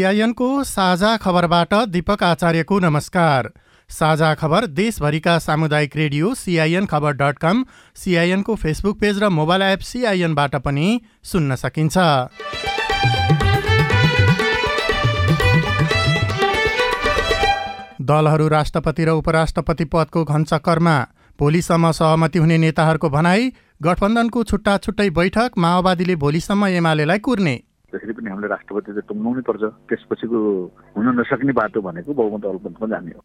सिआइएनको साझा खबरबाट दीपक आचार्यको नमस्कार। साझा खबर देशभरिका सामुदायिक रेडियो सिआइएन खबर डट कम सिआइएनको फेसबुक पेज र मोबाइल एप सिआइएनबाट पनि सुन्न सकिन्छ। दलहरू राष्ट्रपति र उपराष्ट्रपति पदको घनचक्करमा भोलिसम्म सहमति हुने नेताहरूको भनाई गठबन्धनको छुट्टा छुट्टै बैठक माओवादीले भोलिसम्म एमालेलाई कुर्ने। त्यसरी पनि हामीले राष्ट्रपति चाहिँ टुङ्गाउनै पर्छ। त्यसपछिको हुन नसक्ने बाटो भनेको बहुमत अल्पमतमा जाने हो।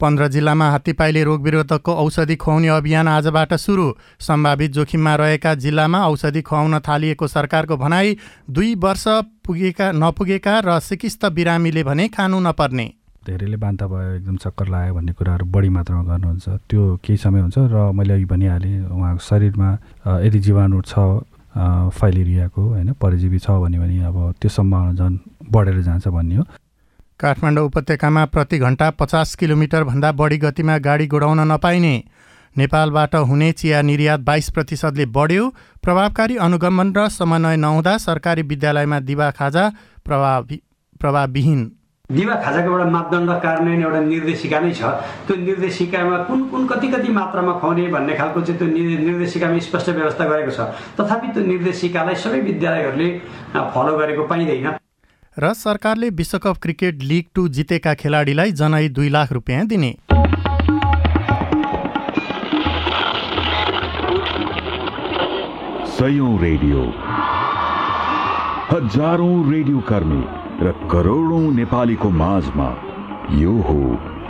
पन्ध्र जिल्लामा हात्तीपाइले रोग विरोधकको औषधि खुवाउने अभियान आजबाट सुरु। सम्भावित जोखिममा रहेका जिल्लामा औषधि खुवाउन थालिएको सरकारको भनाई दुई वर्ष पुगेका नपुगेका र सिकिस्त बिरामीले भने खानु नपर्ने। धेरैले बान्ता भयो एकदम चक्कर लाग्यो भन्ने कुराहरू बढी मात्रामा गर्नुहुन्छ। त्यो केही समय हुन्छ र मैले अघि भनिहालेँ उहाँको शरीरमा यदि जीवाणु छ फाइलेरियाको होइन परजीवी छ भने भने अब त्यो सम्भावना झन् बढेर जान्छ भन्ने हो काठमाडौँ उपत्यकामा प्रति घन्टा पचास किलोमिटरभन्दा बढी गतिमा गाडी गुडाउन नपाइने नेपालबाट हुने चिया निर्यात बाइस प्रतिशतले बढ्यो। प्रभावकारी अनुगमन र समन्वय नहुँदा सरकारी विद्यालयमा दिवा खाजा प्रभावी प्रभावविहीन। दिवा खाजाको एउटा मापदण्ड कार्यान्वयन एउटा निर्देशिका नै छ। त्यो निर्देशिकामा कुन कुन कति कति मात्रामा खुवाउने भन्ने खालको चाहिँ त्यो निर्- निर्देशिकामा स्पष्ट व्यवस्था गरेको छ। तथापि त्यो निर्देशिकालाई सबै विद्यालयहरूले फलो गरेको पाइँदैन। र सरकारले विश्वकप क्रिकेट लिग टू जितेका खेलाडीलाई जनै दुई लाख रुपियाँ दिने। सयौं रेडियो। हजारौं रेडियो कर्मी। र करोडौं नेपालीको माझमा यो हो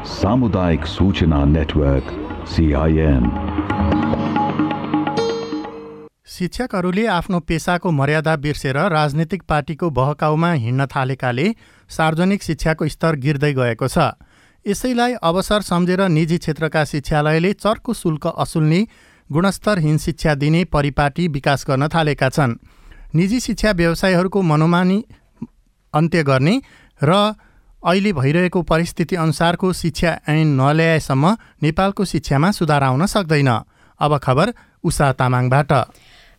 सामुदायिक सूचना नेटवर्क सिआइएन शिक्षकहरूले आफ्नो पेसाको मर्यादा बिर्सेर राजनीतिक पार्टीको बहकाउमा हिँड्न थालेकाले सार्वजनिक शिक्षाको स्तर गिर्दै गएको छ। यसैलाई अवसर सम्झेर निजी क्षेत्रका शिक्षालयले चर्को शुल्क असुल्ने गुणस्तरहीन शिक्षा दिने परिपाटी विकास गर्न थालेका छन्। निजी शिक्षा व्यवसायहरूको मनोमानी अन्त्य गर्ने र अहिले भइरहेको परिस्थिति अनुसारको शिक्षा ऐन नल्याएसम्म नेपालको शिक्षामा सुधार आउन सक्दैन। अब खबर उषा तामाङबाट।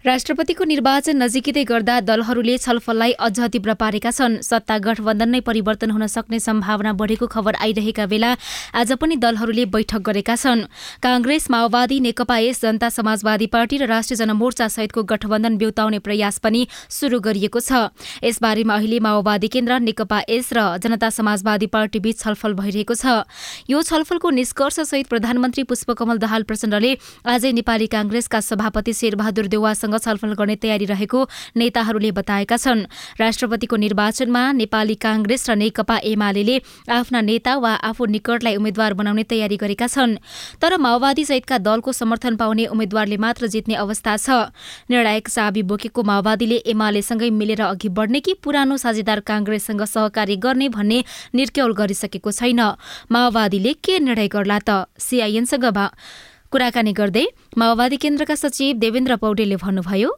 राष्ट्रपतिको निर्वाचन नजिकै गर्दा दलहरूले छलफललाई अझ तीव्र पारेका छन्। सत्ता गठबन्धन नै परिवर्तन हुन सक्ने सम्भावना बढेको खबर आइरहेका बेला आज पनि दलहरूले बैठक गरेका छन्। काङ्ग्रेस माओवादी नेकपा एस जनता समाजवादी पार्टी र राष्ट्रिय जनमोर्चा सहितको गठबन्धन ब्युताउने प्रयास पनि शुरू गरिएको छ। यसबारेमा अहिले माओवादी केन्द्र नेकपा एस र जनता समाजवादी पार्टी बीच छलफल भइरहेको छ। यो छलफलको निष्कर्षसहित प्रधानमन्त्री पुष्पकमल दाहाल प्रचण्डले आजै नेपाली काङ्ग्रेसका सभापति शेरबहादुर देउवासँग छलफल गर्ने तयारी रहेको नेताहरूले बताएका छन्। राष्ट्रपतिको निर्वाचनमा नेपाली काङ्ग्रेस र नेकपा एमाले आफ्ना नेता वा आफू निकटलाई उम्मेद्वार बनाउने तयारी गरेका छन्। तर माओवादी सहितका दलको समर्थन पाउने उम्मेद्वारले मात्र जित्ने अवस्था छ। निर्णायक चाबी बोकेको माओवादीले एमालेसँगै मिलेर अघि बढ्ने कि पुरानो साझेदार काङ्ग्रेससँग सहकार्य गर्ने भन्ने निर्क्यौल गरिसकेको छैन। माओवादीले के निर्णय गर्ला त? सिआइएनसँग कुराकानी गर्दै माओवादी केन्द्रका सचिव देवेन्द्र पौडेलले भन्नुभयो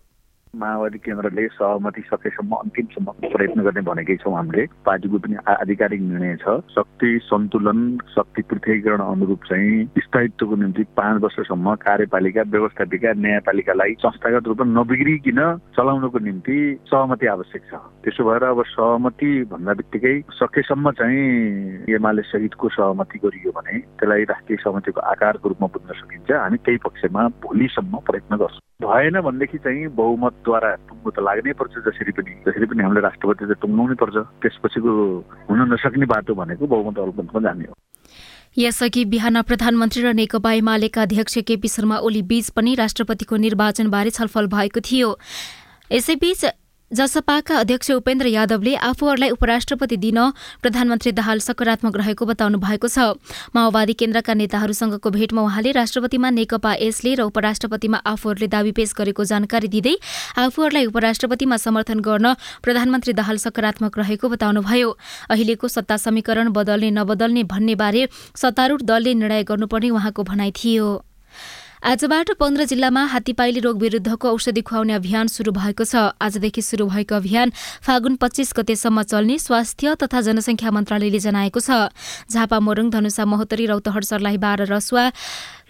माओवादी केन्द्रले सहमति सकेसम्म अन्तिमसम्म प्रयत्न गर्ने भनेकै छौँ हामीले। पार्टीको पनि आधिकारिक निर्णय छ। शक्ति सन्तुलन शक्ति पृथकीकरण अनुरूप चाहिँ स्थायित्वको निम्ति पाँच वर्षसम्म कार्यपालिका व्यवस्थापिका न्यायपालिकालाई संस्थागत रूपमा नबिग्रिकन चलाउनको निम्ति सहमति आवश्यक छ। त्यसो भएर अब सहमति भन्दा बित्तिकै सकेसम्म चाहिँ एमाले सहितको सहमति गरियो भने त्यसलाई राष्ट्रिय सहमतिको आकारको रूपमा बुझ्न सकिन्छ। हामी त्यही पक्षमा भोलिसम्म प्रयत्न गर्छौँ। भएन भनेदेखि चाहिँ बहुमतद्वारा टुङ्गो त लाग्नै पर्छ जसरी पनि जसरी पनि हामीले राष्ट्रपति त टुङ्गाउनै पर्छ। त्यसपछिको हुन नसक्ने बाटो भनेको बहुमत अल्पमतमा जाने हो। यसअघि बिहान प्रधानमन्त्री र नेकपा एमालेका अध्यक्ष केपी शर्मा ओली बीच पनि राष्ट्रपतिको निर्वाचनबारे छलफल भएको थियो। यसैबीच जसपाका अध्यक्ष उपेन्द्र यादवले आफूहरूलाई उपराष्ट्रपति दिन प्रधानमन्त्री दाहाल सकारात्मक रहेको बताउनु भएको छ। माओवादी केन्द्रका नेताहरूसँगको भेटमा उहाँले राष्ट्रपतिमा नेकपा एसले र उपराष्ट्रपतिमा आफूहरूले दावी पेश गरेको जानकारी दिँदै आफूहरूलाई उपराष्ट्रपतिमा समर्थन गर्न प्रधानमन्त्री दाहाल सकारात्मक रहेको बताउनुभयो। अहिलेको सत्ता समीकरण बदल्ने नबदल्ने भन्ने बारे सत्तारूढ़ दलले निर्णय गर्नुपर्ने उहाँको भनाइ थियो। आजबाट पन्ध्र जिल्लामा हात्तीपाइले रोग विरूद्धको औषधि खुवाउने अभियान शुरू भएको छ। आजदेखि शुरू भएको अभियान फागुन पच्चीस गतेसम्म चल्ने स्वास्थ्य तथा जनसंख्या मन्त्रालयले जनाएको छ। झापा मोरङ धनुषा महोत्तरी रौतहट सर्लाही बाह्र रसुवा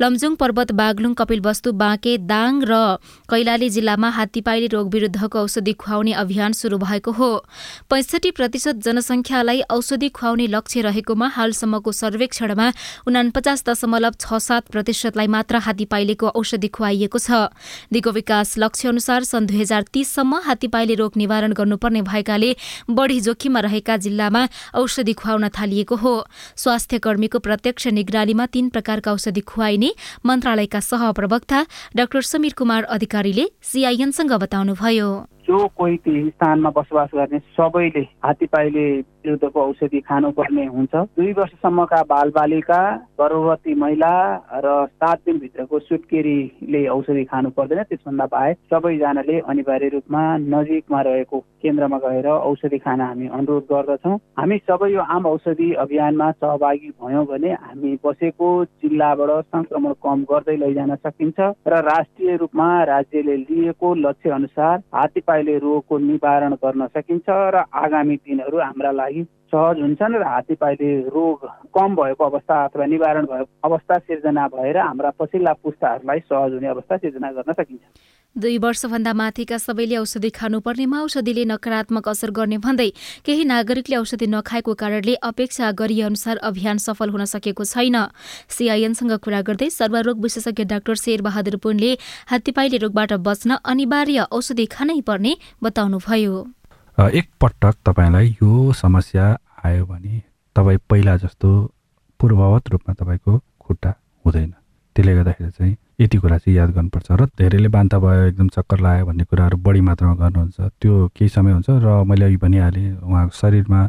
लमजुङ पर्वत बागलुङ कपिलवस्तु बाँके दाङ र कैलाली जिल्लामा हात्तीपाइले रोग विरूद्धको औषधि खुवाउने अभियान शुरू भएको हो। पैंसठी प्रतिशत जनसंख्यालाई औषधि खुवाउने लक्ष्य रहेकोमा हालसम्मको सर्वेक्षणमा उनापचास दशमलव छ सात प्रतिशतलाई मात्र हात्तीपाइलेको औषधि खुवाइएको छ। दिगो विकास लक्ष्य अनुसार सन् दुई हजार तीससम्म हात्तीपाइले रोग निवारण गर्नुपर्ने भएकाले बढ़ी जोखिममा रहेका जिल्लामा औषधि खुवाउन थालिएको हो। स्वास्थ्य कर्मीको प्रत्यक्ष निगरानीमा तीन प्रकारका औषधि खुवाइने मन्त्रालयका सहप्रवक्ता डाक्टर समीर कुमार अधिकारीले सीआईएनसँग बताउनुभयो। जो कोही त्यही स्थानमा बसोबास गर्ने सबैले हात्तीपाइले विरुद्धको औषधि खानुपर्ने हुन्छ। दुई वर्षसम्मका बालबालिका गर्भवती महिला र सात दिनभित्रको सुत्केरीले औषधि खानु पर्दैन त्यसभन्दा बाहेक सबैजनाले अनिवार्य रूपमा नजिकमा रहेको केन्द्रमा गएर औषधि खान हामी अनुरोध गर्दछौँ। हामी सबै यो आम औषधि अभियानमा सहभागी भयौँ भने हामी बसेको जिल्लाबाट संक्रमण कम गर्दै लैजान सकिन्छ र राष्ट्रिय रूपमा राज्यले लिएको लक्ष्य अनुसार हात्तीपाइले रोगको निवारण गर्न सकिन्छ र आगामी दिनहरू हाम्रा लागि सहज हुन्छन् र हात्तीपाइले रोग कम भएको अवस्था अथवा निवारण भएको अवस्था सिर्जना भएर हाम्रा पछिल्ला पुस्ताहरूलाई सहज हुने अवस्था सिर्जना गर्न सकिन्छ। दुई वर्षभन्दा माथिका सबैले औषधि खानुपर्नेमा औषधिले नकारात्मक असर गर्ने भन्दै केही नागरिकले औषधि नखाएको कारणले अपेक्षा गरिए अनुसार अभियान सफल हुन सकेको छैन। सीआईएनसँग कुरा गर्दै सर्वरोग विशेषज्ञ डाक्टर शेरबहादुर पुनले हात्तीपाइले रोगबाट बच्न अनिवार्य औषधि खानै पर्ने बताउनुभयो। एकपटक तपाईँलाई यो समस्या आयो भने तपाईँ पहिला जस्तो पूर्ववत रूपमा तपाईँको खुट्टा हुँदैन। त्यसले गर्दाखेरि चाहिँ यति कुरा चाहिँ याद गर्नुपर्छ र धेरैले बान्ता भयो एकदम चक्कर लाग्यो भन्ने कुराहरू बढी मात्रामा गर्नुहुन्छ। त्यो केही समय हुन्छ र मैले अघि भनिहालेँ उहाँको शरीरमा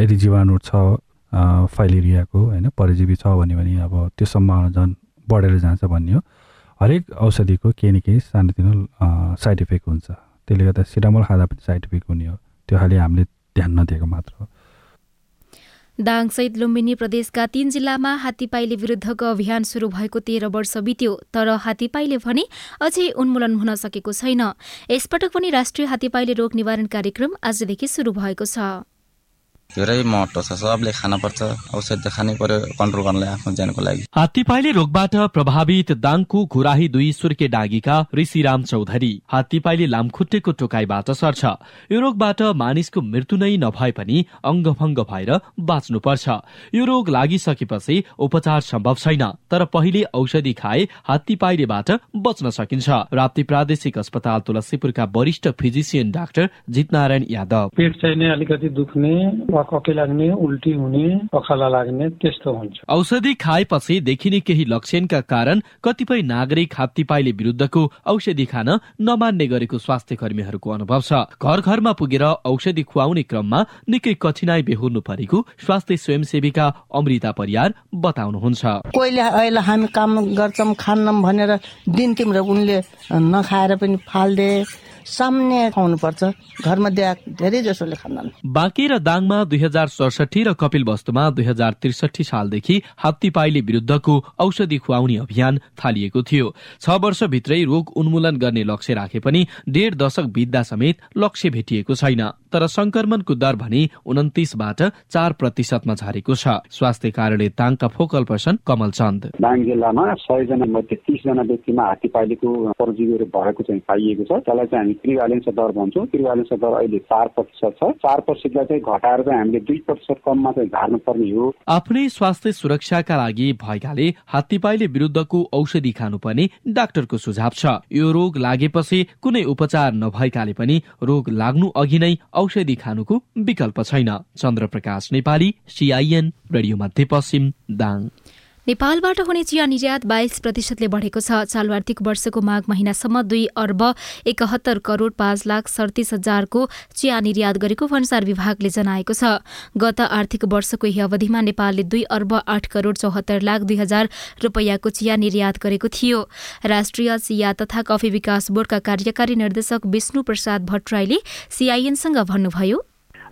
यदि जीवाणु छ फाइलेरियाको होइन परजीवी छ भन्यो भने अब त्यो सम्भावना झन् बढेर जान्छ भन्ने हो। हरेक औषधिको केही न केही सानोतिनो साइड इफेक्ट हुन्छ। त्यसले गर्दा सिरामल खाँदा पनि साइड इफेक्ट हुने हो। त्यो खालि हामीले ध्यान नदिएको मात्र हो। दाङसहित लुम्बिनी प्रदेशका तीन जिल्लामा हात्तीपाइले विरुद्धको अभियान शुरू भएको तेह्र वर्ष बित्यो तर हात्तीपाइले भने अझै उन्मूलन हुन सकेको छैन। यसपटक पनि राष्ट्रिय हात्तीपाइले रोग निवारण कार्यक्रम आजदेखि शुरू भएको छ। धेरै महत्व छ। सबले खानुपर्छ औषध खानै पर्यो। कन्ट्रोल गर्नलाई आफ्नो ज्यानको लागि। हात्तीपाइले रोगबाट प्रभावित दाङको घुराही दुई सुर्के डाँगीका ऋषिराम चौधरी हात्तीपाइले लामखुट्टेको टोकाइबाट सर्छ। यो रोगबाट मानिसको मृत्यु नै नभए पनि अङ्गभङ्ग भएर बाँच्नुपर्छ। यो रोग लागिसकेपछि उपचार सम्भव छैन तर पहिले औषधि खाए हात्तीपाइलेबाट बच्न सकिन्छ। राप्ती प्रादेशिक अस्पताल तुलसीपुरका वरिष्ठ फिजिसियन डाक्टर जितनारायण यादव। पेट चाहिँ अलिकति दुख्ने कके लाग्ने उल्टी हुने पखाला लाग्ने त्यस्तो हुन्छ। औषधि खाएपछि देखिने केही लक्षणका कारण कतिपय नागरिक हात्तीपाइले विरुद्धको औषधि खान नमान्ने गरेको स्वास्थ्य कर्मीहरूको अनुभव छ। घर घरमा पुगेर औषधि खुवाउने क्रममा निकै कठिनाई बेहोर्नु परेको स्वास्थ्य स्वयंसेविका अमृता परियार बताउनुहुन्छ। कोहीले अहिले हामी काम गर्छौँ खान्नौँ भनेर दिन तिम्रो उनले नखाएर पनि फाल्दे। सामान्य खुवाउनुपर्छ घरमा दिए धेरै जसोले खान्दैनन् बाँके र दाङमा दुई हजार सडसठी र कपिल वस्तुमा दुई हजार त्रिसठी सालदेखि हात्तीपाइले विरुद्धको औषधि खुवाउने अभियान थालिएको थियो। छ वर्षभित्रै रोग उन्मूलन गर्ने लक्ष्य राखे पनि डेढ दशक बित्दा समेत लक्ष्य भेटिएको छैन। तर संक्रमणको दर भने उन्तिसबाट चार प्रतिशतमा झरेको छ। स्वास्थ्य कार्यालय ताङका फोकल पर्सन कमल चन्द। दाङ जिल्लामा सयजना मध्ये तिसजना व्यक्तिमा हात्ती पाइलेको परजीवीहरू भएको चाहिँ पाइएको छ। त्यसलाई चाहिँ हामी प्रिभालेन्स दर भन्छौँ। प्रिभालेन्स दर अहिले चार प्रतिशत छ। चार प्रतिशतलाई चाहिँ घटाएर चाहिँ हामीले दुई प्रतिशत कममा चाहिँ झार्नुपर्ने हो। आफ्नै स्वास्थ्य सुरक्षाका लागि भएकाले हात्तीपाइले विरुद्धको औषधि खानुपर्ने डाक्टरको सुझाव छ। यो रोग लागेपछि कुनै उपचार नभएकाले पनि रोग लाग्नु अघि नै औषधि खानुको विकल्प छैन। चन्द्रप्रकाश नेपाली सिआइएन रेडियो मध्यपश्चिम दाङ। नेपालबाट हुने चिया निर्यात बाइस प्रतिशतले बढेको छ। चालु आर्थिक वर्षको माघ महिनासम्म दुई अर्ब एकहत्तर करोड पाँच लाख सडतिस हजारको चिया निर्यात गरेको भन्सार विभागले जनाएको छ। गत आर्थिक वर्षको यही अवधिमा नेपालले दुई अर्ब आठ करोड चौहत्तर लाख दुई हजार रुपियाँको चिया निर्यात गरेको थियो। राष्ट्रिय चिया तथा कफी विकास बोर्डका कार्यकारी निर्देशक विष्णु प्रसाद भट्टराईले सीआईएनसँग भन्नुभयो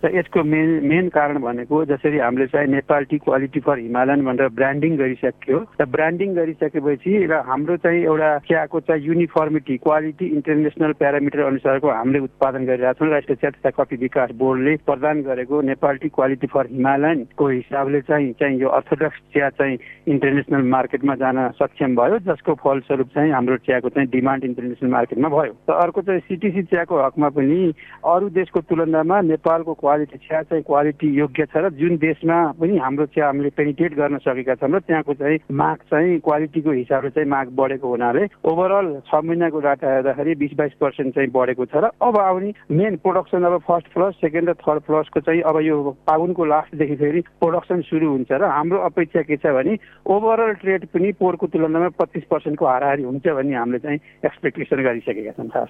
र यसको मेन मेन कारण भनेको जसरी हामीले चाहिँ Nepal tea quality for Himalayan भनेर ब्रान्डिङ गरिसक्यो र ब्रान्डिङ गरिसकेपछि र हाम्रो चाहिँ एउटा चियाको चाहिँ युनिफर्मिटी क्वालिटी इन्टरनेसनल प्यारामिटर अनुसारको हामीले उत्पादन गरिरहेको छौँ राष्ट्रिय चिया तथा कफी विकास बोर्डले प्रदान गरेको नेपाल टी क्वालिटी फर हिमालयनको हिसाबले चाहिँ चाहिँ यो अर्थोडक्स चिया चाहिँ इन्टरनेसनल मार्केटमा जान सक्षम भयो जसको फलस्वरूप चाहिँ हाम्रो चियाको चाहिँ डिमान्ड इन्टरनेसनल मार्केटमा भयो। र अर्को चाहिँ सिटिसी चियाको हकमा पनि अरू देशको तुलनामा नेपालको क्वालिटी चिया चाहिँ क्वालिटी योग्य छ र जुन देशमा पनि हाम्रो चिया हामीले पेनिटेट गर्न सकेका छौँ र त्यहाँको चाहिँ माग चाहिँ क्वालिटीको हिसाबले चाहिँ माग बढेको हुनाले ओभरअल छ महिनाको डाटा हेर्दाखेरि बिस बाइस पर्सेन्ट चाहिँ बढेको छ र अब आउने मेन प्रोडक्सन अब फर्स्ट फ्लस सेकेन्ड र थर्ड फ्लसको चाहिँ अब यो फागुनको लास्टदेखि फेरि प्रोडक्सन सुरु हुन्छ र हाम्रो अपेक्षा के छ भने ओभरअल ट्रेड पनि पोहोरको तुलनामा पच्चिस पर्सेन्टको हाराहारी हुन्छ भन्ने हामीले चाहिँ एक्सपेक्टेसन गरिसकेका छौँ खास।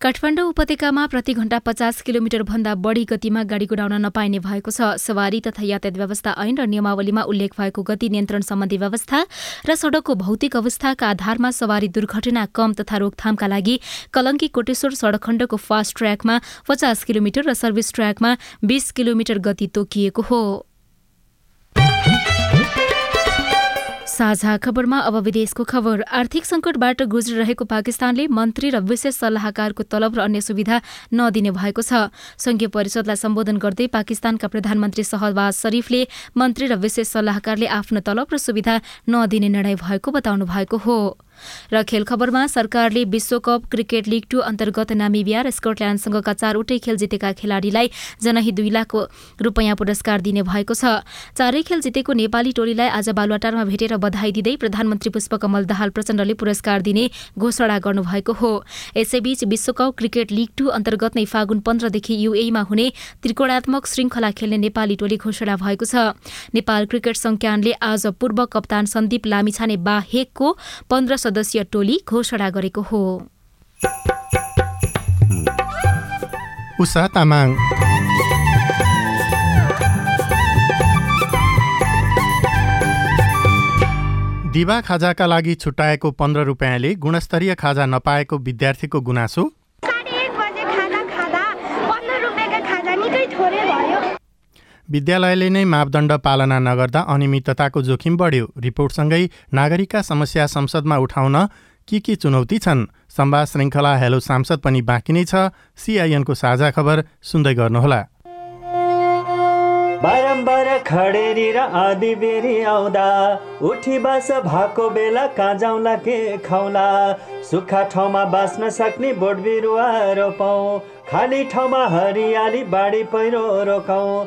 काठमाडौँ उपत्यकामा प्रति घण्टा पचास किलोमिटर भन्दा बढ़ी गतिमा गाडी कुदाउन नपाइने भएको छ। सवारी तथा यातायात व्यवस्था ऐन र नियमावलीमा उल्लेख भएको गति नियन्त्रण सम्बन्धी व्यवस्था र सड़कको भौतिक अवस्थाका आधारमा सवारी दुर्घटना कम तथा रोकथामका लागि कलंकी कोटेश्वर सड़क खण्डको फास्ट ट्र्याकमा पचास किलोमिटर र सर्भिस ट्र्याकमा बीस किलोमिटर गति तोकिएको हो। साझा खबरमा अब विदेशको खबर। आर्थिक संकटबाट गुज्रिरहेको पाकिस्तानले मन्त्री र विशेष सल्लाहकारको तलब र अन्य सुविधा नदिने भएको छ। संघीय परिषदलाई सम्बोधन गर्दै पाकिस्तानका प्रधानमन्त्री सहबाज शरीफले मन्त्री र विशेष सल्लाहकारले आफ्नो तलब र सुविधा नदिने निर्णय भएको बताउनु भएको हो। र खेल खबरमा सरकारले विश्वकप क्रिकेट लिग टू अन्तर्गत नामिबिया र स्कटल्याण्डसँगका चारवटै खेल जितेका खेलाडीलाई जनही दुई लाख रुपियाँ पुरस्कार दिने भएको छ। चारै खेल जितेको नेपाली टोलीलाई आज बालुवाटारमा भेटेर बधाई दिँदै प्रधानमन्त्री पुष्पकमल दाहाल प्रचण्डले पुरस्कार दिने घोषणा गर्नुभएको हो। यसैबीच विश्वकप क्रिकेट लिग टू अन्तर्गत नै फागुन पन्ध्रदेखि युएमा हुने त्रिकोणात्मक श्रृङ्खला खेल्ने नेपाली टोली घोषणा भएको छ। नेपाल क्रिकेट संज्ञानले आज पूर्व कप्तान सन्दीप लामिछाने बाहेकको पन्ध्र सदस्यीय टोली घोषणा गरेको हो। दिवा खाजाका लागि छुट्याएको पन्ध्र रुपियाँले गुणस्तरीय खाजा नपाएको विद्यार्थीको गुनासो विद्यालयले नै मापदण्ड पालना नगर्दा अनियमितताको जोखिम बढ्यो। रिपोर्टसँगै नागरिकका समस्या संसदमा उठाउन के के चुनौती छन्? संवाद श्रृङ्खला हेलो सांसद पनि बाँकी नै छ। सिआइएनको साझा खबर सुन्दै गर्नुहोला। बारम्बार खडेरी र आधी बेरी आउँदा उठी बास भएको बेला कहाँ जाउँला के खाउला? सुक्खा ठाउँमा बाँच्न सक्ने बोट बिरुवा रोपौँ खाली ठाउँमा हरियाली बाढी पहिरो रोकाउँ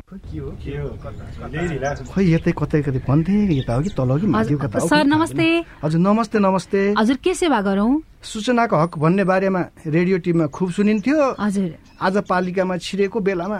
खै यतै कतै कतै भन्थे यता हो कि तल हो कि माथि कता? सर नमस्ते। हजुर नमस्ते नमस्ते। हजुर के सेवा गरौँ? सूचनाको हक भन्ने बारेमा रेडियो टिममा खुब सुनिन्थ्यो। हजुर। आज पालिकामा छिरेको बेलामा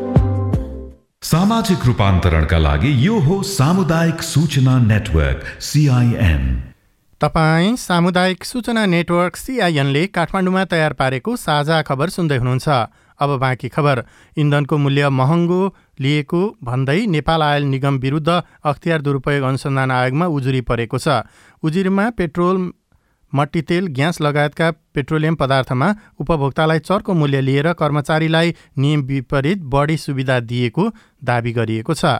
सामाजिक रूपान्तरणका लागि यो हो सामुदायिक सूचना नेटवर्क सिआइएन तपाईँ सामुदायिक सूचना नेटवर्क सिआइएनले काठमाडौँमा तयार पारेको साझा खबर सुन्दै हुनुहुन्छ। अब बाँकी खबर। इन्धनको मूल्य महँगो लिएको भन्दै नेपाल आयल निगम विरुद्ध अख्तियार दुरुपयोग अनुसन्धान आयोगमा उजुरी परेको छ। उजुरीमा पेट्रोल मट्टीतेल ग्यास लगायतका पेट्रोलियम पदार्थमा उपभोक्तालाई चर्को मूल्य लिएर कर्मचारीलाई नियम विपरीत बढी सुविधा दिएको दावी गरिएको छ।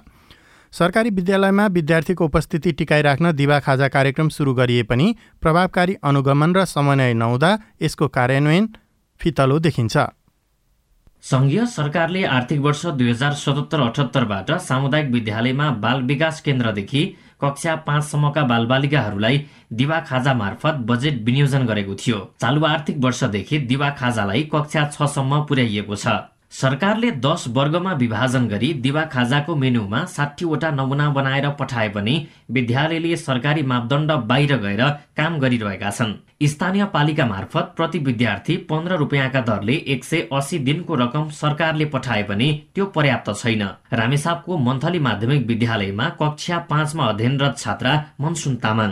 सरकारी विद्यालयमा विद्यार्थीको उपस्थिति टिकाइराख्न दिवा खाजा कार्यक्रम सुरु गरिए पनि प्रभावकारी अनुगमन र समन्वय नहुँदा यसको कार्यान्वयन फितलो देखिन्छ। सङ्घीय सरकारले आर्थिक वर्ष दुई हजार सतहत्तर अठहत्तरबाट सामुदायिक विद्यालयमा बाल विकास केन्द्रदेखि कक्षा पाँचसम्मका बालबालिकाहरूलाई दिवा खाजा मार्फत बजेट विनियोजन गरेको थियो। चालु आर्थिक वर्षदेखि दिवा खाजालाई कक्षा छसम्म पुर्याइएको छ। सरकारले दस वर्गमा विभाजन गरी दिवा खाजाको मेनुमा साठीवटा नमुना बनाएर पठाए पनि विद्यालयले सरकारी मापदण्ड बाहिर गएर काम गरिरहेका छन्। स्थानीय पालिका मार्फत प्रति विद्यार्थी पन्ध्र रुपियाँका दरले एक सय अस्सी दिनको रकम सरकारले पठाए पनि त्यो पर्याप्त छैन। रामेसापको मन्थली माध्यमिक विद्यालयमा कक्षा पाँचमा अध्ययनरत छात्रा मनसुन तामाङ।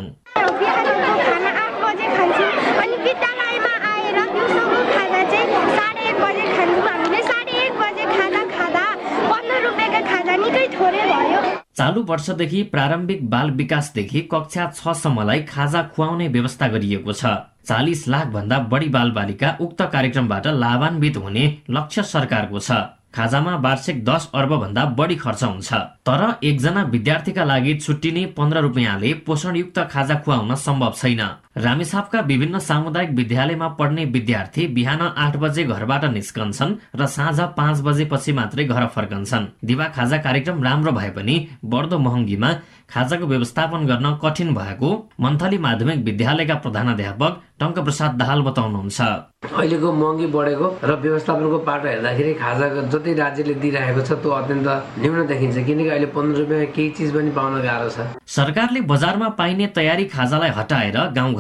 चालु वर्षदेखि प्रारम्भिक बाल विकासदेखि कक्षा छसम्मलाई खाजा खुवाउने व्यवस्था गरिएको छ। चालिस लाख भन्दा बढी बालबालिका उक्त कार्यक्रमबाट लाभान्वित हुने लक्ष्य सरकारको छ। खाजामा वार्षिक दस अर्ब भन्दा बढी खर्च हुन्छ। तर एकजना विद्यार्थीका लागि छुट्टिने पन्ध्र रुपियाँले पोषणयुक्त खाजा खुवाउन सम्भव छैन। रामेछापका विभिन्न सामुदायिक विद्यालयमा पढ्ने विद्यार्थी बिहान आठ बजे घरबाट निस्कन्छन् र साँझ पाँच बजेपछि मात्रै घर फर्कन्छन्। दिवा खाजा कार्यक्रम राम्रो भए पनि बढ्दो महँगीमा खाजाको व्यवस्थापन गर्न कठिन भएको मन्थली माध्यमिक विद्यालयका प्रधानाध्यापक टङ्क प्रसाद दाहाल बताउनुहुन्छ। अहिलेको महँगी बढेको र व्यवस्थापनको पाटो हेर्दाखेरि खाजाको जति राज्यले दिइरहेको छ त्यो अत्यन्त न्यून देखिन्छ किनकि अहिले पन्ध्र रुपियाँ केही चिज पनि पाउन गाह्रो छ। सरकारले बजारमा पाइने तयारी खाजालाई हटाएर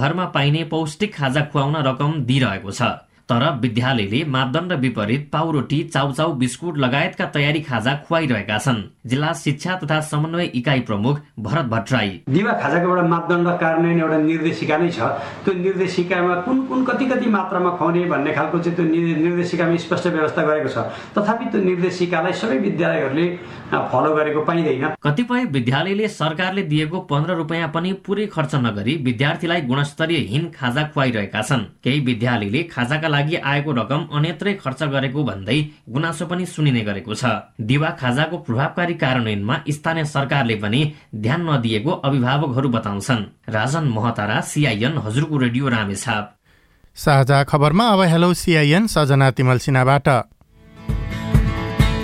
गाउँघरमा पाइने पौष्टिक खाजा खुवाउन रकम दिइरहेको छ। तर विद्यालयले मापदण्ड विपरीत पाउरोटी चाउचाउ बिस्कुट लगायतका तयारी खाजा खुवाइरहेका छन्। जिल्ला शिक्षा तथा समन्वय इकाइ प्रमुख भरत भट्टराई। दिवा खाजाको एउटा मापदण्ड कार्यान्वयन एउटा निर्देशिका नै छ। त्यो निर्देशिकामा कुन कुन कति कति मात्रामा खुवाउने भन्ने खालको चाहिँ त्यो निर्देशिकामा स्पष्ट व्यवस्था गरेको छ। तथापि त्यो निर्देशिकालाई सबै विद्यालयहरूले फलो गरेको पाइँदैन। कतिपय विद्यालयले सरकारले दिएको पन्ध्र रुपियाँ पनि पुरै खर्च नगरी विद्यार्थीलाई गुणस्तरीय हिन खाजा खुवाइरहेका छन्। केही विद्यालयले खाजाका लागि आएको रकम अन्यत्रै खर्च गरेको भन्दै गुनासो पनि सुनिने गरेको छ। दिवा खाजाको प्रभावकारी कार्यान्वयनमा स्थानीय सरकारले पनि ध्यान नदिएको अभिभावकहरू बताउँछन्। राजन महतारा सिआइएन हजुरको रेडियो रामेछाप। साझा खबरमा अब हेलो सिआइएन सजना तिमल सिन्हाबाट।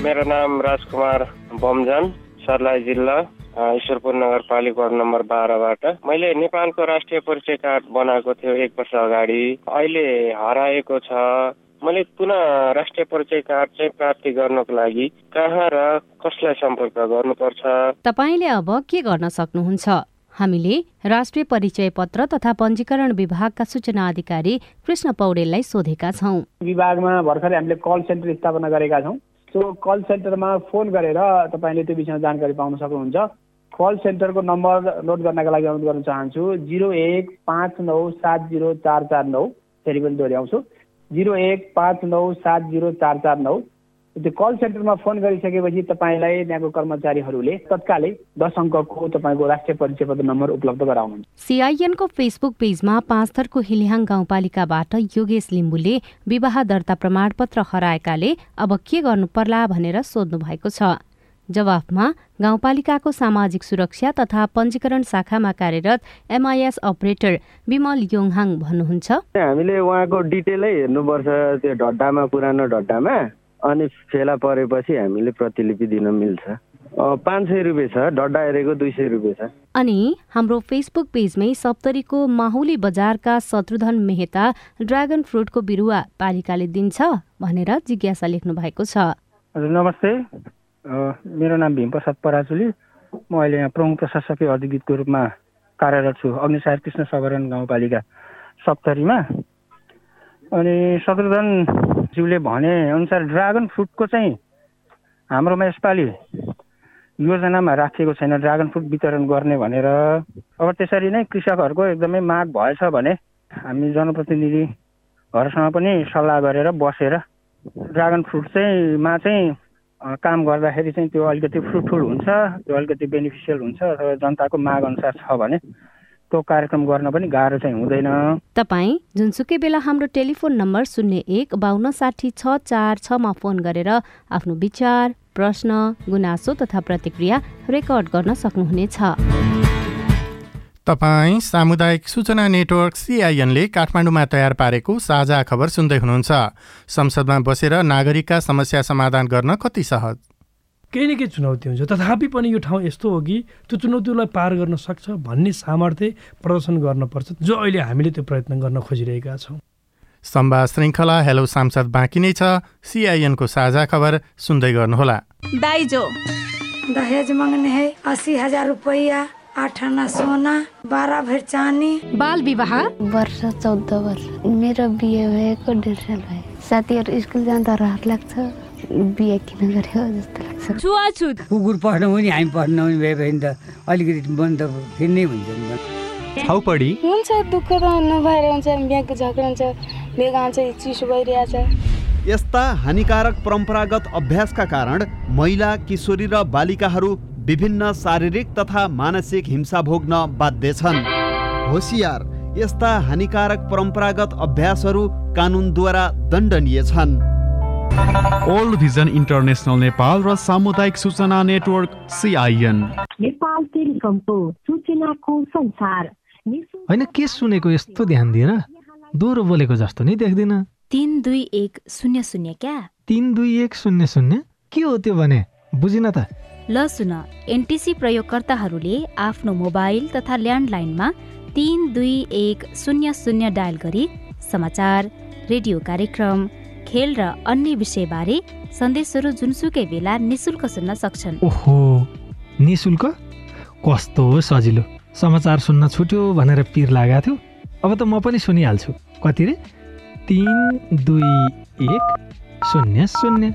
मेरो नाम राजकुमार बमजन सर्लाही जिल्ला। ईश्वरपुर नगरपालिका वार्ड नम्बर बाह्रबाट। मैले नेपालको राष्ट्रिय परिचय कार्ड बनाएको थियो एक वर्ष अगाडि। अहिले हराएको छ। मैले पुनः राष्ट्रिय परिचय कार्ड चाहिँ प्राप्ति गर्नको लागि कहाँ र कसलाई सम्पर्क गर्नुपर्छ? तपाईँले अब के गर्न सक्नुहुन्छ? हामीले राष्ट्रिय परिचय पत्र तथा पञ्जीकरण विभागका सूचना अधिकारी कृष्ण पौडेललाई सोधेका छौँ। विभागमा भर्खरै हामीले कल सेन्टर स्थापना गरेका छौँ। त्यो कल सेन्टरमा फोन गरेर तपाईँले त्यो विषयमा जानकारी पाउन सक्नुहुन्छ। कल सेन्टरको नम्बर नोट गर्नका लागि अनुरोध गर्न चाहन्छु। जिरो एक पाँच नौ सात जिरो चार चार नौ फेरि पनि दोहोऱ्याउँछु। जिरो एक पाँच नौ सात जिरो चार चार नौ। त्यो कल सेन्टरमा फोन गरिसकेपछि तपाईँलाई त्यहाँको कर्मचारीहरूले तत्कालै दस अङ्कको तपाईँको राष्ट्रिय परिचय पत्र नम्बर उपलब्ध गराउनुहुन्छ। सिआइएनको फेसबुक पेजमा पाँचथरको हिलिहाङ गाउँपालिकाबाट योगेश लिम्बुले विवाह दर्ता प्रमाणपत्र हराएकाले अब के गर्नु पर्ला भनेर सोध्नु भएको छ। जवाफमा गाउँपालिकाको सामाजिक सुरक्षा तथा पञ्जीकरण शाखामा कार्यरत एमआइएस अपरेटर विमल योङहाङ भन्नुहुन्छ। हामीले उहाँको डिटेलै हेर्नुपर्छ त्यो ढड्डामा पुरानो ढड्डामा अनि फेला परेपछि हामीले प्रतिलिपि दिन मिल्छ। पाँच सय रुपियाँ छ डड्डा हेरेको दुई सय रुपियाँ छ। अनि हाम्रो फेसबुक पेजमै सप्तरीको माहुली बजारका शत्रुधन मेहता ड्रागन फ्रुटको बिरुवा पालिकाले दिन्छ भनेर जिज्ञासा लेख्नु भएको छ। हजुर नमस्ते। मेरो नाम भीमप्रसाद पराजुली। म अहिले यहाँ प्रमुख प्रशासकीय अधिकृतको रूपमा कार्यरत छु। अग्निसार कृष्ण सवरण गाउँपालिका सप्तरीमा। अनि शत्रुघ्नज्यूले भने अनुसार ड्रागन फ्रुटको चाहिँ हाम्रोमा यसपालि योजनामा राखिएको छैन। ड्रागन फ्रुट वितरण गर्ने भनेर अब त्यसरी नै कृषकहरूको एकदमै माग भएछ भने हामी जनप्रतिनिधिहरूसँग पनि सल्लाह गरेर बसेर ड्रागन फ्रुट चाहिँ मा चाहिँ काम गर्दाखेरि चाहिँ त्यो अलिकति फ्रुटफुल हुन्छ त्यो अलिकति बेनिफिसियल हुन्छ अथवा जनताको माग अनुसार छ भने त्यो कार्यक्रम गर्न पनि गाह्रो चाहिँ हुँदैन। तपाईँ जुनसुकै बेला हाम्रो टेलिफोन नम्बर शून्य एक बाहन्न साठी छ चार छमा फोन गरेर आफ्नो विचार प्रश्न गुनासो तथा प्रतिक्रिया रेकर्ड गर्न सक्नुहुनेछ। तपाईँ सामुदायिक सूचना नेटवर्क सिआइएनले काठमाडौँमा तयार पारेको साझा खबर सुन्दै हुनुहुन्छ। संसदमा बसेर नागरिकका समस्या समाधान गर्न कति सहज? केही न केही चुनौती हुन्छ। तथापि पनि यो ठाउँ यस्तो हो कि त्यो चुनौतीलाई पार गर्न सक्छ भन्ने सामर्थ्य प्रदर्शन गर्नुपर्छ जो अहिले हामीले त्यो प्रयत्न गर्न खोजिरहेका छौँ। सम्वाद श्रृङ्खला हेलो सांसद बाँकी नै छ। सिआइएनको साझा खबर सुन्दै गर्नुहोला। दाइजो। दहेज मांगने है अस्सी हजार रुपया। आठ आना सोना बाह्र भर चानी बाल विवाह? वर्ष चौध वर्ष। मेरो बिहे भएको डेढ साल भयो साथीहरू स्कुल जाँदा रहर लाग्छ बिहे किन गर्यो जस्तो लाग्छ छुवाछुत कुकुर पढ्नु पनि हामी पढ्नु पनि भए भने त अलिकति मन त फेरि नै हुन्छ नि छाउपडी हुन्छ दुःख त नभएर हुन्छ बिहाको झगडा हुन्छ बेगा हुन्छ चिसो भइरहेछ यस्ता हानिकारक परम्परागत अभ्यासका कारण महिला किशोरी र बालिकाहरू विभिन्न शारीरिक तथा मानसिक हिंसा भोग्न बाध्य छन्। होसियार यस्ता हानिकारक परम्परागत अभ्यासहरू कानुनद्वारा दण्डनीय छन्। ओल्ड भिजन इन्टरनेसनल नेपाल र सामुदायिक सूचना नेटवर्क सिआइएन नेपाल टेलिकमको सूचनाको संसार। होइन के सुनेको यस्तो ध्यान दिएर दोहोरो बोलेको जस्तो नि देख्दिन। तिन दुई एक शून्य शून्य क्या? तिन दुई एक शून्य शून्य? के हो त्यो भने? बुझिन त। ल सुन एनटिसी प्रयोगकर्ताहरूले आफ्नो मोबाइल तथा ल्यान्डलाइनमा तिन दुई एक शून्य शून्य डायल गरी समाचार रेडियो कार्यक्रम खेल र अन्य विषयबारे सन्देशहरू जुनसुकै बेला निशुल्क सुन्न सक्छन्। ओहो निशुल्क? कस्तो सजिलो। समाचार सुन्न छुट्यो भनेर पिर लागेको थियो। अब त म पनि सुनिहाल्छु। कति रे? तिन दुई एक शून्य शून्य।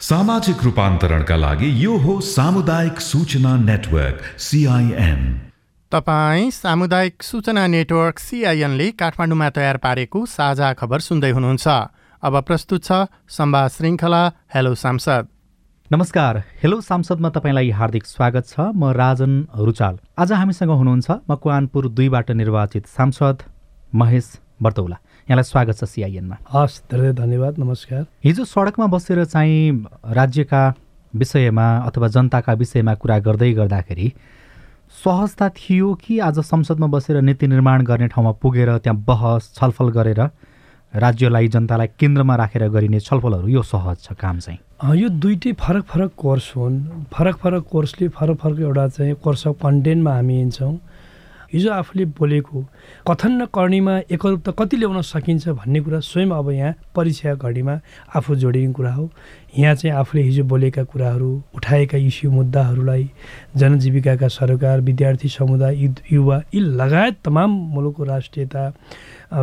सामाजिक रूपान्तरणका लागि यो हो सामुदायिक सूचना नेटवर्क सिआइएन तपाईँ सामुदायिक सूचना नेटवर्क सिआइएनले काठमाडौँमा तयार पारेको साझा खबर सुन्दै हुनुहुन्छ। अब प्रस्तुत छ संवाद श्रृङ्खला हेलो सांसद। नमस्कार हेलो सांसदमा तपाईँलाई हार्दिक स्वागत छ म राजन रुचाल। आज हामीसँग हुनुहुन्छ मकवानपुर दुईबाट निर्वाचित सांसद महेश बर्तौला। यहाँलाई स्वागत छ सिआइएनमा हस् धेरै धन्यवाद नमस्कार। हिजो सडकमा बसेर चाहिँ राज्यका विषयमा अथवा जनताका विषयमा कुरा गर्दै गर्दाखेरि सहजता थियो कि आज संसदमा बसेर नीति निर्माण गर्ने ठाउँमा पुगेर त्यहाँ बहस छलफल गरेर राज्यलाई जनतालाई केन्द्रमा राखेर गरिने छलफलहरू यो सहज छ काम चाहिँ? यो दुइटै फरक फरक कोर्स हुन्। फरक फरक कोर्सले फरक फरक एउटा चाहिँ कोर्स अफ कन्टेन्टमा हामी हिँड्छौँ। हिजो आफूले बोलेको कथन र करणीमा एकरूपता कति ल्याउन सकिन्छ भन्ने कुरा स्वयं अब यहाँ परीक्षा घडीमा आफू जोडिने कुरा हो। यहाँ चाहिँ आफूले हिजो बोलेका कुराहरू उठाएका इस्यु मुद्दाहरूलाई जनजीविकाका सरकार विद्यार्थी समुदाय युवा यी लगायत तमाम मुलुकको राष्ट्रियता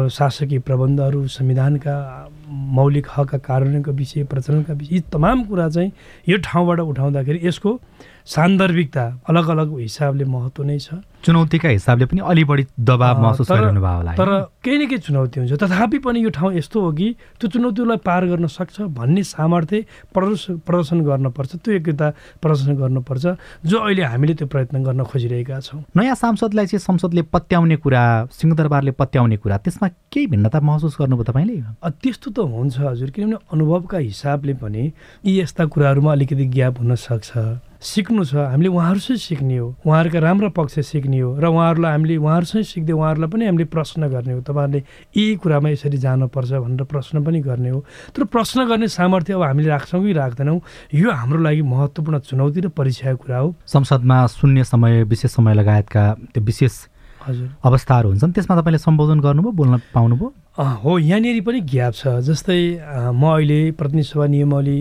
शासकीय प्रबन्धहरू संविधानका मौलिक हकका कार्यान्वयनको विषय प्रचलनका विषय यी तमाम कुरा चाहिँ यो ठाउँबाट उठाउँदाखेरि यसको सान्दर्भिकता अलग अलग हिसाबले महत्त्व नै छ। चुनौतीका हिसाबले पनि अलि बढी दबाव महसुस गरिरहनु भयो होला तर केही न केही चुनौती हुन्छ। तथापि पनि यो ठाउँ यस्तो हो कि त्यो चुनौतीलाई पार गर्न सक्छ भन्ने सामर्थ्य प्रदर्शन प्रदर्शन गर्नुपर्छ त्यो योग्यता प्रदर्शन गर्नुपर्छ जो अहिले हामीले त्यो प्रयत्न गर्न खोजिरहेका छौँ। नयाँ सांसदलाई चाहिँ संसदले पत्याउने कुरा सिंहदरबारले पत्याउने कुरा त्यसमा केही भिन्नता महसुस गर्नुभयो तपाईँले? त्यस्तो त हुन्छ हजुर किनभने अनुभवका हिसाबले पनि यी यस्ता कुराहरूमा अलिकति ग्याप हुनसक्छ सिक्नु छ हामीले उहाँहरूसँग सिक्ने हो। उहाँहरूका राम्रो पक्ष सिक्ने हो र उहाँहरूलाई हामीले उहाँहरूसँग सिक्दै उहाँहरूलाई पनि हामीले प्रश्न गर्ने हो। तपाईँहरूले यी कुरामा यसरी जानुपर्छ भनेर प्रश्न पनि गर्ने हो। तर प्रश्न गर्ने सामर्थ्य अब हामीले राख्छौँ कि राख्दैनौँ यो हाम्रो लागि महत्त्वपूर्ण चुनौती र परीक्षाको कुरा हो। संसदमा शून्य समय विशेष समय लगायतका त्यो विशेष अवस्थाहरू हुन्छन् त्यसमा तपाईँले सम्बोधन गर्नुभयो बोल्न पाउनुभयो? हो यहाँनिर पनि ग्याप छ। जस्तै म अहिले प्रतिनिधि सभा नियमावली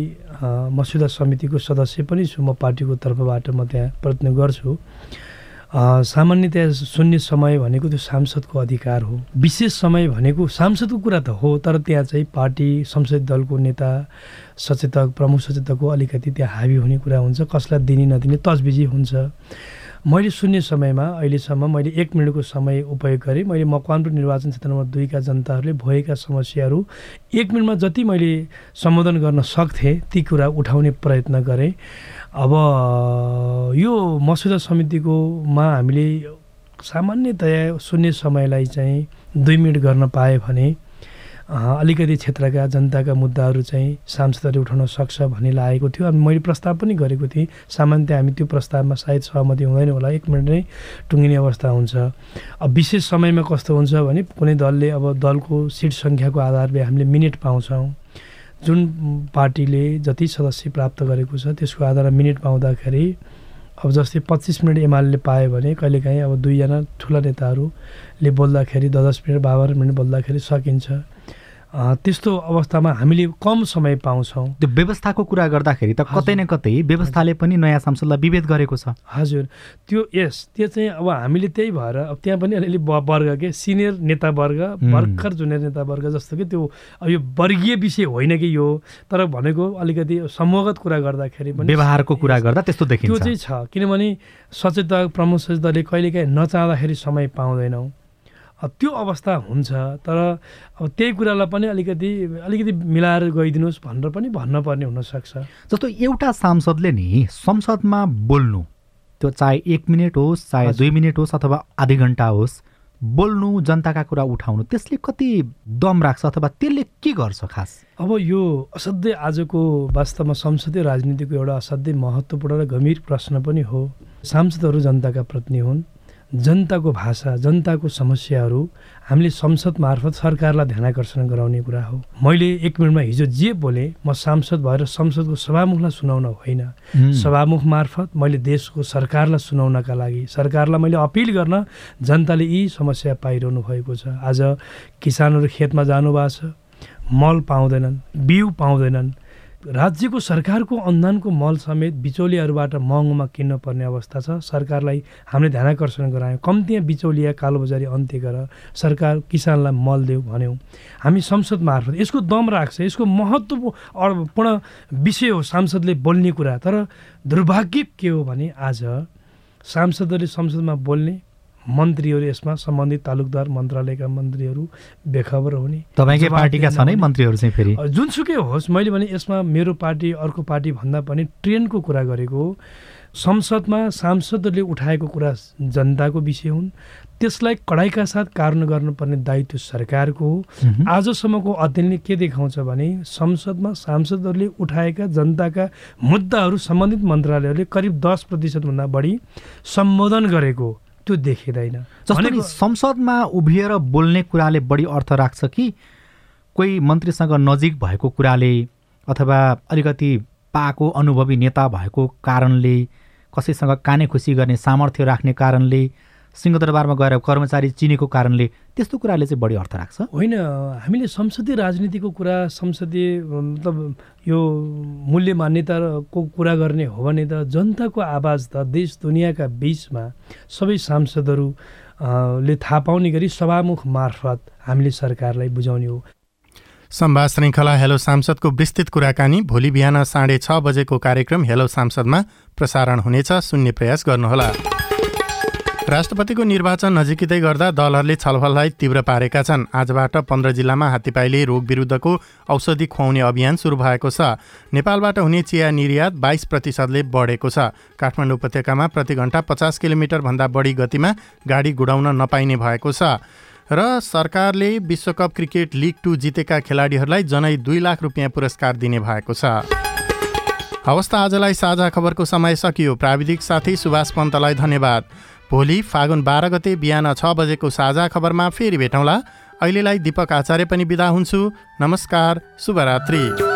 मस्यौदा समितिको सदस्य पनि छु। म पार्टीको तर्फबाट म त्यहाँ प्रयत्न गर्छु। सामान्यतया शून्य समय भनेको त्यो सांसदको अधिकार हो। विशेष समय भनेको सांसदको कुरा त हो तर त्यहाँ चाहिँ पार्टी संसदीय दलको नेता सचेतक प्रमुख सचेतकको अलिकति त्यहाँ हाबी हुने कुरा हुन्छ। कसलाई दिने नदिने तजबिजी हुन्छ। मैले शून्य समयमा अहिलेसम्म मैले एक मिनटको समय उपयोग गरेँ। मैले मकवानपुर निर्वाचन क्षेत्र नम्बर दुईका जनताहरूले भएका समस्याहरू एक मिनटमा जति मैले सम्बोधन गर्न सक्थेँ ती कुरा उठाउने प्रयत्न गरेँ। अब यो मसुदा समितिकोमा हामीले सामान्यतया शून्य समयलाई चाहिँ दुई मिनट गर्न पाएँ भने अलिकति क्षेत्रका जनताका मुद्दाहरू चाहिँ सांसदहरूले उठाउन सक्छ भन्ने लागेको थियो। अनि मैले प्रस्ताव पनि गरेको थिएँ। सामान्यतया हामी त्यो प्रस्तावमा सायद सहमति हुँदैन होला। एक मिनट नै टुङ्गिने अवस्था हुन्छ। अब विशेष समयमा कस्तो हुन्छ भने कुनै दलले अब दलको सिट सङ्ख्याको आधारले हामीले मिनेट पाउँछौँ। जुन पार्टीले जति सदस्य प्राप्त गरेको छ त्यसको आधारमा मिनेट पाउँदाखेरि अब जस्तै पच्चिस मिनट एमाले पायो भने कहिलेकाहीँ अब दुईजना ठुला नेताहरूले बोल्दाखेरि दस दस मिनट बाह्र मिनट बोल्दाखेरि सकिन्छ। त्यस्तो अवस्थामा हामीले कम समय पाउँछौँ। त्यो व्यवस्थाको कुरा गर्दाखेरि त कतै न कतै व्यवस्थाले पनि नयाँ सांसदलाई विभेद गरेको छ। हजुर। त्यो यस त्यो चाहिँ अब हामीले त्यही भएर अब त्यहाँ पनि अलिअलि वर्ग के? सिनियर नेतावर्ग भर्खर जुनियर नेतावर्ग जस्तो कि? त्यो अब यो वर्गीय विषय होइन कि यो? तर भनेको अलिकति समूहगत कुरा गर्दाखेरि पनि व्यवहारको कुरा गर्दा त्यस्तो देखिन्छ। त्यो चाहिँ छ। किनभने सचेतक प्रमुख सचेतकले कहिलेकाहीँ नचाहँदाखेरि समय पाउँदैनौँ। त्यो अवस्था हुन्छ तर अब त्यही कुरालाई पनि अलिकति अलिकति मिलाएर गइदिनुहोस् भनेर पनि भन्नुपर्ने हुनसक्छ। जस्तो एउटा सांसदले नि संसदमा बोल्नु त्यो चाहे एक मिनट होस् चाहे दुई मिनट होस् अथवा आधी घन्टा होस् बोल्नु जनताका कुरा उठाउनु त्यसले कति दम राख्छ अथवा त्यसले के गर्छ खास? अब यो असाध्यै आजको वास्तवमा संसदीय राजनीतिको एउटा असाध्यै महत्त्वपूर्ण र गम्भीर प्रश्न पनि हो। सांसदहरू जनताका प्रतिनिधि हुन्। जनताको भाषा जनताको समस्याहरू हामीले संसद मार्फत सरकारलाई ध्यान आकर्षण गराउने कुरा हो। मैले एक मिनटमा हिजो जे बोलेँ म सांसद भएर संसदको सभामुखलाई सुनाउन होइन। सभामुख मार्फत मैले देशको सरकारलाई सुनाउनका लागि सरकारलाई मैले अपिल गर्न जनताले यी समस्या पाइरहनु भएको छ। आज किसानहरू खेतमा जानुभएको छ मल पाउँदैनन् बिउ पाउँदैनन् राज्यको सरकारको अनुदानको मल समेत बिचौलियाहरूबाट महँगोमा किन्न पर्ने अवस्था छ। सरकारलाई हामीले ध्यान आकर्षण गरायौँ। कम्ती बिचौलिया कालोबजारी अन्त्य गर। सरकार किसानलाई मल देऊ भन्यौँ। हामी संसद मार्फत यसको दम राख्छ। यसको महत्त्वपूर्ण विषय हो सांसदले बोल्ने कुरा। तर दुर्भाग्य के हो भने आज सांसदहरूले संसदमा बोल्ने मन्त्रीहरू यसमा सम्बन्धित तालुकदार मन्त्रालयका मन्त्रीहरू बेखबर हुने। तपाईँकै पार्टीका छन् है मन्त्रीहरू चाहिँ फेरि? जुनसुकै होस् मैले भने यसमा मेरो पार्टी अर्को पार्टी भन्दा पनि ट्रेनको कुरा गरेको हो। संसदमा सांसदहरूले उठाएको कुरा जनताको विषय हुन्। त्यसलाई कडाइका साथ कार्य गर्नुपर्ने दायित्व सरकारको हो। आजसम्मको अध्ययनले के देखाउँछ भने संसदमा सांसदहरूले उठाएका जनताका मुद्दाहरू सम्बन्धित मन्त्रालयहरूले करिब दस प्रतिशतभन्दा बढी सम्बोधन गरेको त्यो देखिँदैन। जस्तो संसदमा उभिएर बोल्ने कुराले बढी अर्थ राख्छ कि कोही मन्त्रीसँग नजिक भएको कुराले अथवा अलिकति पाएको अनुभवी नेता भएको कारणले कसैसँग काने खुसी गर्ने सामर्थ्य राख्ने कारणले सिंहदरबारमा गएर कर्मचारी चिनेको कारणले त्यस्तो कुराले चाहिँ बढी अर्थ राख्छ? होइन हामीले संसदीय राजनीतिको कुरा संसदीय मतलब यो मूल्य मान्यताको कुरा गर्ने हो भने त जनताको आवाज त देश दुनियाँका बिचमा सबै सांसदहरू ले थाहा पाउने गरी सभामुख मार्फत हामीले सरकारलाई बुझाउने हो। सम्वाद श्रृङ्खला हेलो सांसदको विस्तृत कुराकानी भोलि बिहान साढे छ बजेको कार्यक्रम हेलो सांसदमा प्रसारण हुनेछ सुन्ने प्रयास गर्नुहोला। राष्ट्रपतिको निर्वाचन नजिकै गर्दा दलहरूले छलफललाई तीव्र पारेका छन्। आजबाट पन्ध्र जिल्लामा हात्तीपाइले रोग विरुद्धको औषधि खुवाउने अभियान सुरु भएको छ। नेपालबाट हुने चिया निर्यात बाइस प्रतिशतले बढेको छ। काठमाडौँ उपत्यकामा प्रति घण्टा पचास किलोमिटरभन्दा बढी गतिमा गाडी गुडाउन नपाइने भएको छ। र सरकारले विश्वकप क्रिकेट लिग टू जितेका खेलाडीहरूलाई जनै दुई लाख रुपियाँ पुरस्कार दिने भएको छ। हवस् त आजलाई साझा खबरको समय सकियो। प्राविधिक साथी सुभाष पन्तलाई धन्यवाद। भोलि फागुन बाह्र गते बिहान छ बजेको साझा खबरमा फेरि भेटौँला। अहिलेलाई दिपक आचार्य पनि बिदा हुन्छु। नमस्कार शुभरात्री।